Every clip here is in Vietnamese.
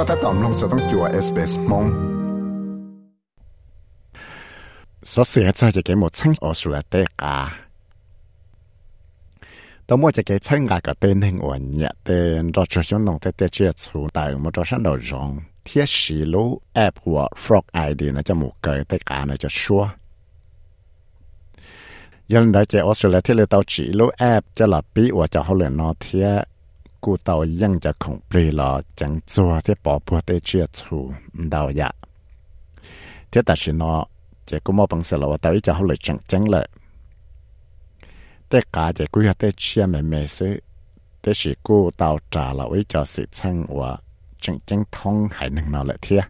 ก็ถ้าตอมลงสต้องจัวเอสเปสมง số sửa cho cái một chân ở sửa tê cả tôi mua cái chân gà cái tên hình ổn nhẹ tên cho cho chúng nông tê tê chia chủ tại một cho sáng đầu rong thiết sĩ lũ app của frog id nó cho một cái tê cả nó cho xua dân đó cái Australia thiết tàu chỉ lũ app cho là bí và cho họ lên nó thiết cụ tàu dân cho không bì là chẳng chua thiết bỏ bùa tê chia chủ đầu dạ. Thiết ta chỉ nó chỉ có một bằng sự là tại cho họ lại chẳng chẳng lại tất cả chỉ cứ hết chia mẹ mẹ sự tất chỉ cô tàu trả là với cho sự chân và chẳng chẳng thông hay năng nào lại thiệt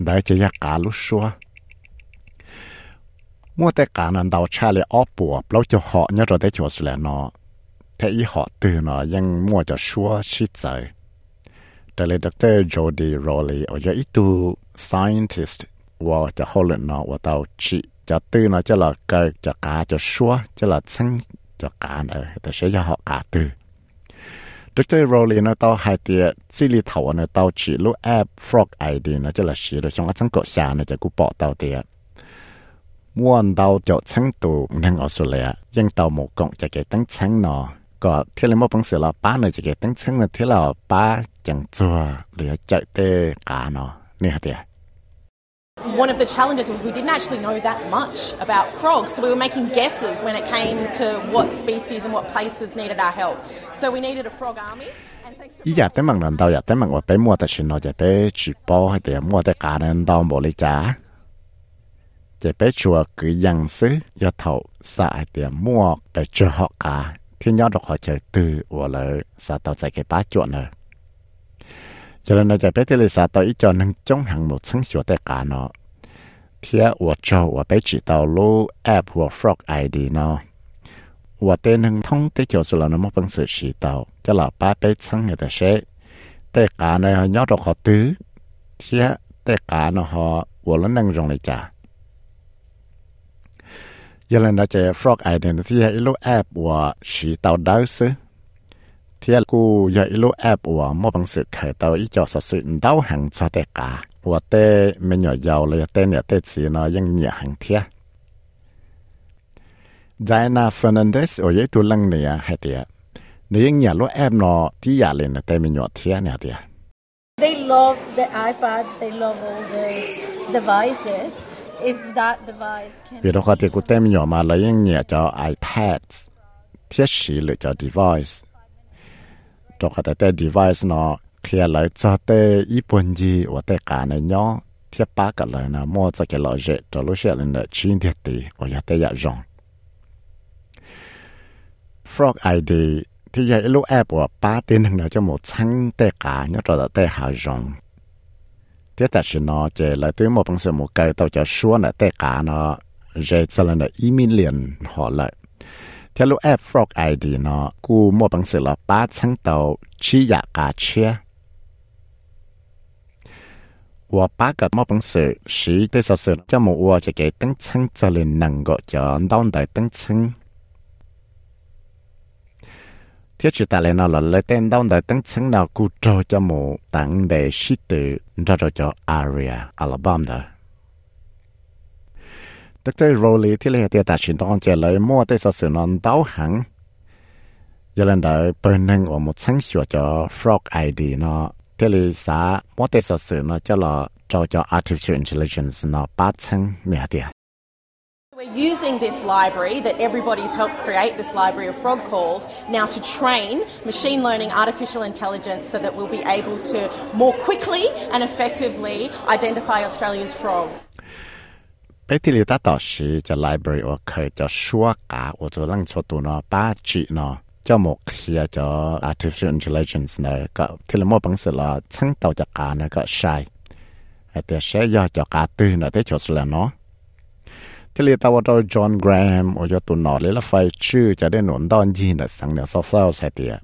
đấy chỉ là cả lúc xưa mua tất cả nên đầu cha lại ốp bùa lâu cho họ nhớ rồi để cho sự là nó thế ý họ từ nó ยัง mua cho xua xí trời แต่เลยดรโจดีโรลีว่าจะอีตู scientist ว่าจะฮอลเลนเนาะว่าเตาชีจะตื้อเนาะจะละเกิดจะกาจะชัวจะละซึ่งจะการเออแต่ใช้ยาหอกาตื้อดรโรลีเนาะเตาไฮเตียซิลิเถาเนาะเตาชีลูแอป frog id เนาะจะละชีโดยช่องอันสังกษาเนาะจะกูปอเตาเตีย ม่วนเตาจะซึ่งตูนังออสเตรเลียยังเตาหมกงจะเกตั้งซึ่งเนาะก็ที่เราไม่บังสือเราป้าเนี่ยจะเก็บตั้งซึ่งที่เราป้าจังจัวหรือใจเตกาเนาะนี่ฮะเดีย One of the challenges was we didn't actually know that much about frogs, so we were making guesses when it came to what species and what places needed our help. So we needed a frog army. And thanks to อีอยากแต่มังนันดาวอยากแต่มังว่าไปมัวแต่ชินเราจะไปจีบอให้เดียมัวแต่การนันดาวบริจา จะไปชัวคือยังซื้อยาเท่าสายเดียมัวไปเจอหอกกา thiên nhớ được họ chơi từ và là sa tàu chạy cái bát chuột nữa cho nên là chạy bé thì sa tàu ít cho nâng trong hàng một sáng chuột tại cả nó phía và cho và bé chỉ tàu lô app và frog id nó và tên nâng thông tới chỗ số là nó một bằng sự chỉ tàu cho là ba bé sáng người ta sẽ tại cả nó nhớ được họ tứ phía tại cả nó họ và nó nâng rong lại trả giờ lần đó chơi frog identity hay lúc app và chỉ tàu đáo sư thì กูอยากอีลูแอปว่ามอบังสึกเคยตัวอีจอสสึนดาวหังชอเตกาว่าเต้ไม่หน่อยยาวเลยเต้เนี่ยเต้สีเนาะยังเหนียหังเทียจายนาเฟอร์นันเดสโอ้ยตัวลังเนี่ยให้เตียเนี่ยยังเหนียลูแอปเนาะที่อยากเลยนะเต้ไม่หน่อยเทียเนี่ยเตีย They love the iPads, they love all the devices. If that device can vì đó có thể cụ tem nhỏ mà lấy những nhẹ cho iPad thiết sĩ lựa cho device. Đó có thể tên device nó khi à lấy cho tê ý buồn gì và tê cả này nhỏ thiết ba cả lời nó mua cho cái loại dễ cho lúc sẽ lên là chín thiết tỷ và ya tê ya rong Frog ID thì ya lúc app và ba tên hình nào cho một sáng tê cả, nhớ cho tê hạ rong thế tại sao nó chỉ là từ một bằng sự một cái tàu cho số là tất cả nó dễ cho là ý minh liền họ lại theo lúc app frog id nó cú một bằng sự là ba trăm tàu chỉ giá cả chia 我八个冇本事，是对说是，这么我就给等称这里能够叫当代等称。 thiết chỉ tại nó là lấy tên đón đời tăng sáng nào cụ trò cho một tặng đề sĩ tử ra cho cho Aria, Alabama đó. Tức tới Rowley thì lấy tiền tài chính đón chạy lấy mua tới sự non đau hẳn. Giờ lần đời bên nâng ở một sáng sửa cho Frog ID nó thì lý xã mua tới sự nó cho là cho cho Artificial Intelligence nó bát sáng mẹ tiền. We're using this library that everybody's helped create, this library of frog calls, now to train machine learning artificial intelligence so that we'll be able to more quickly and effectively identify Australia's frogs. ไปที่ลิตาต่อชีจะ library ว่าเคยจะชัวกาว่าจะลังชตัวเนาะป้าจีเนาะจะหมกเคียจะ artificial intelligence เนี่ยก็ที่ละมอบังสือละชั้งเต่าจากการเนี่ยก็ใช่แต่ใช้ยอจากการตื่นเนี่ยได้จดแล้วเนาะ ที่เรียกว่าตัวจอห์นแกรมโอ้ยตัวหนอเลยละไฟชื่อจะได้หนุนตอนยีนสังเนี่ยเศร้าๆใส่เตีย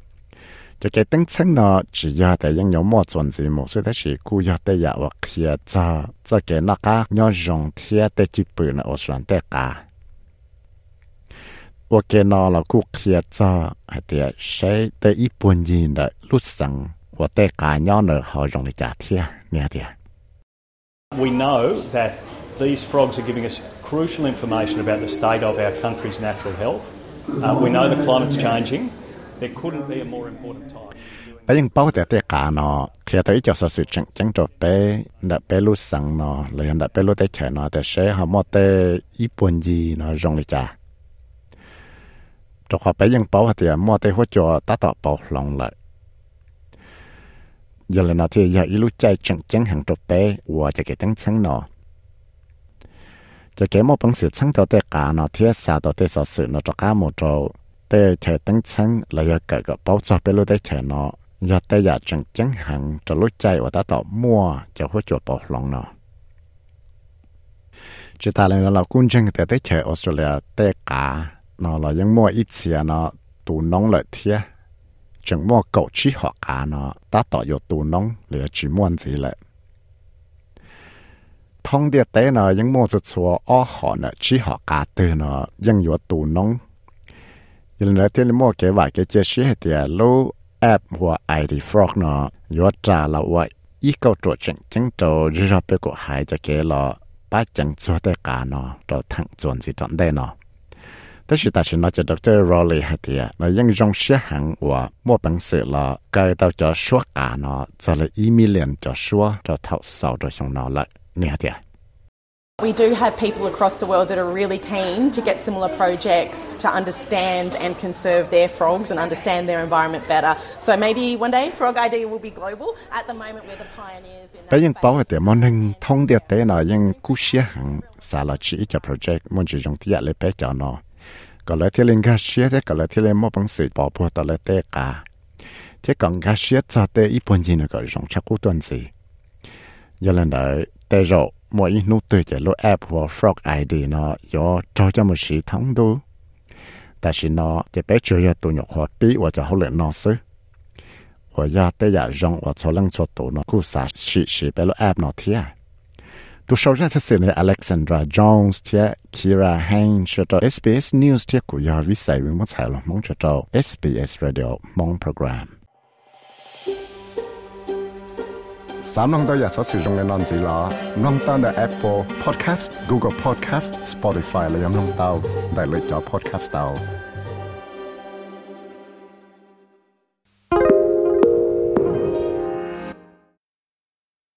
จะเกิดตั้งชั้นเนาะจียาแต่ยังยอมมอดส่วนสีหมกสุดท้ายกูยาแต่อยากว่าเคลียจ้าจะเกิดนักกาย้อนยงเทียแต่จีปืนออสลันแต่กาว่าเกนอเรากูเคลียจ้าไอเตียใช้แต่อีปุ่นยีนได้ลุสังว่าแต่กาย้อนเนอเขาจงในจ่าเทียเนี่ยเตีย We know that these frogs are giving us crucial information about the state of our country's natural health. Uh, we know the climate's changing. There couldn't be a more important time bây giờ bảo để để cả nó khi tới cho sự chỉnh chỉnh cho bé đã bé lúc sáng nó rồi đã bé lúc để chơi nó để sẽ họ mua để ít buồn gì nó rong lịch cha cho họ bây giờ bảo thì mua để hỗ trợ ta tạo bảo lòng lại giờ là nó thì giờ ít lúc chơi chỉnh chỉnh hàng cho bé và cho cái tiếng chỉnh nó cho cái một bằng sự chỉnh cho để cả nó thì sao đó để sự nó cho cả một chỗ để chơi tiếng chỉnh là giờ cái cái bảo cho bé lúc để chơi nó giờ tay giờ chẳng chẳng hạn cho lúc chạy và ta tạo mua cho hỗ trợ bảo lòng nó chỉ ta là nó cũng chẳng thể tới chơi Australia tới cả nó là những mua ít xíu nó tụ nông lợi thiệt chẳng mua cậu chỉ họ cả nó ta tạo vô tụ nông để chỉ muốn gì lại thông địa tế nó những mô số ở họ nó chỉ họ cả từ nó những yếu tù nông nhưng là thiên mô cái vài cái chế sĩ thì lô app của ID Frog nó yếu trả là vậy ý câu trò chuyện chứng trò rửa ra bê của hai cái cái là ba chẳng cho cả nó trò thẳng chuẩn gì chọn đây nó tất nhiên ta sẽ nói cho Dr. Rowley hay thì nó những dòng xe hàng của mua bằng là cái tao cho số cả nó cho là ý million cho số cho thảo sau cho xong lại näher til jer. We do have people across the world that are really keen to get similar projects to understand and conserve their frogs and understand their environment better. So maybe one day Frog ID will be global. At the moment we're the pioneers in that. Bayin bảo te morning thong dia te na yang ku xia hang sa la chi cha project mon chi jong ti ya le pe cha no. Ka la ti len ga xia te ka la ti le mo bang se pa po ta le te ka. Te kang ga xia cha te i pon ji na ka jong cha ku tuan si. Yalanda แต่เรามวยนู้ตัวจะรู้แอปว่า Frog ID เนาะย่อจอยมือสีทั้งดูแต่สิเนาะจะไปช่วยตัวหยกหัวปีว่าจะเขาเหลือนอซึว่าอยากแต่อยากร้องว่าชอลังชอตัวเนาะกูสาสีสีไปรู้แอปเนาะเทียตัวชาวราชสินเลยอเล็กซานดราจอนส์เทียคีราแฮนชอต SBS News เทียกูยาวิสัยวิมังใช่หรอมองชอต SBS Radio มองโปรแกรม สามน้องตัวอย่าสอสื่อตรงในนอนสีหลอน้องตาใน Apple Podcast Google Podcast Spotify และยังน้องเตาได้เลยจอ Podcast เตา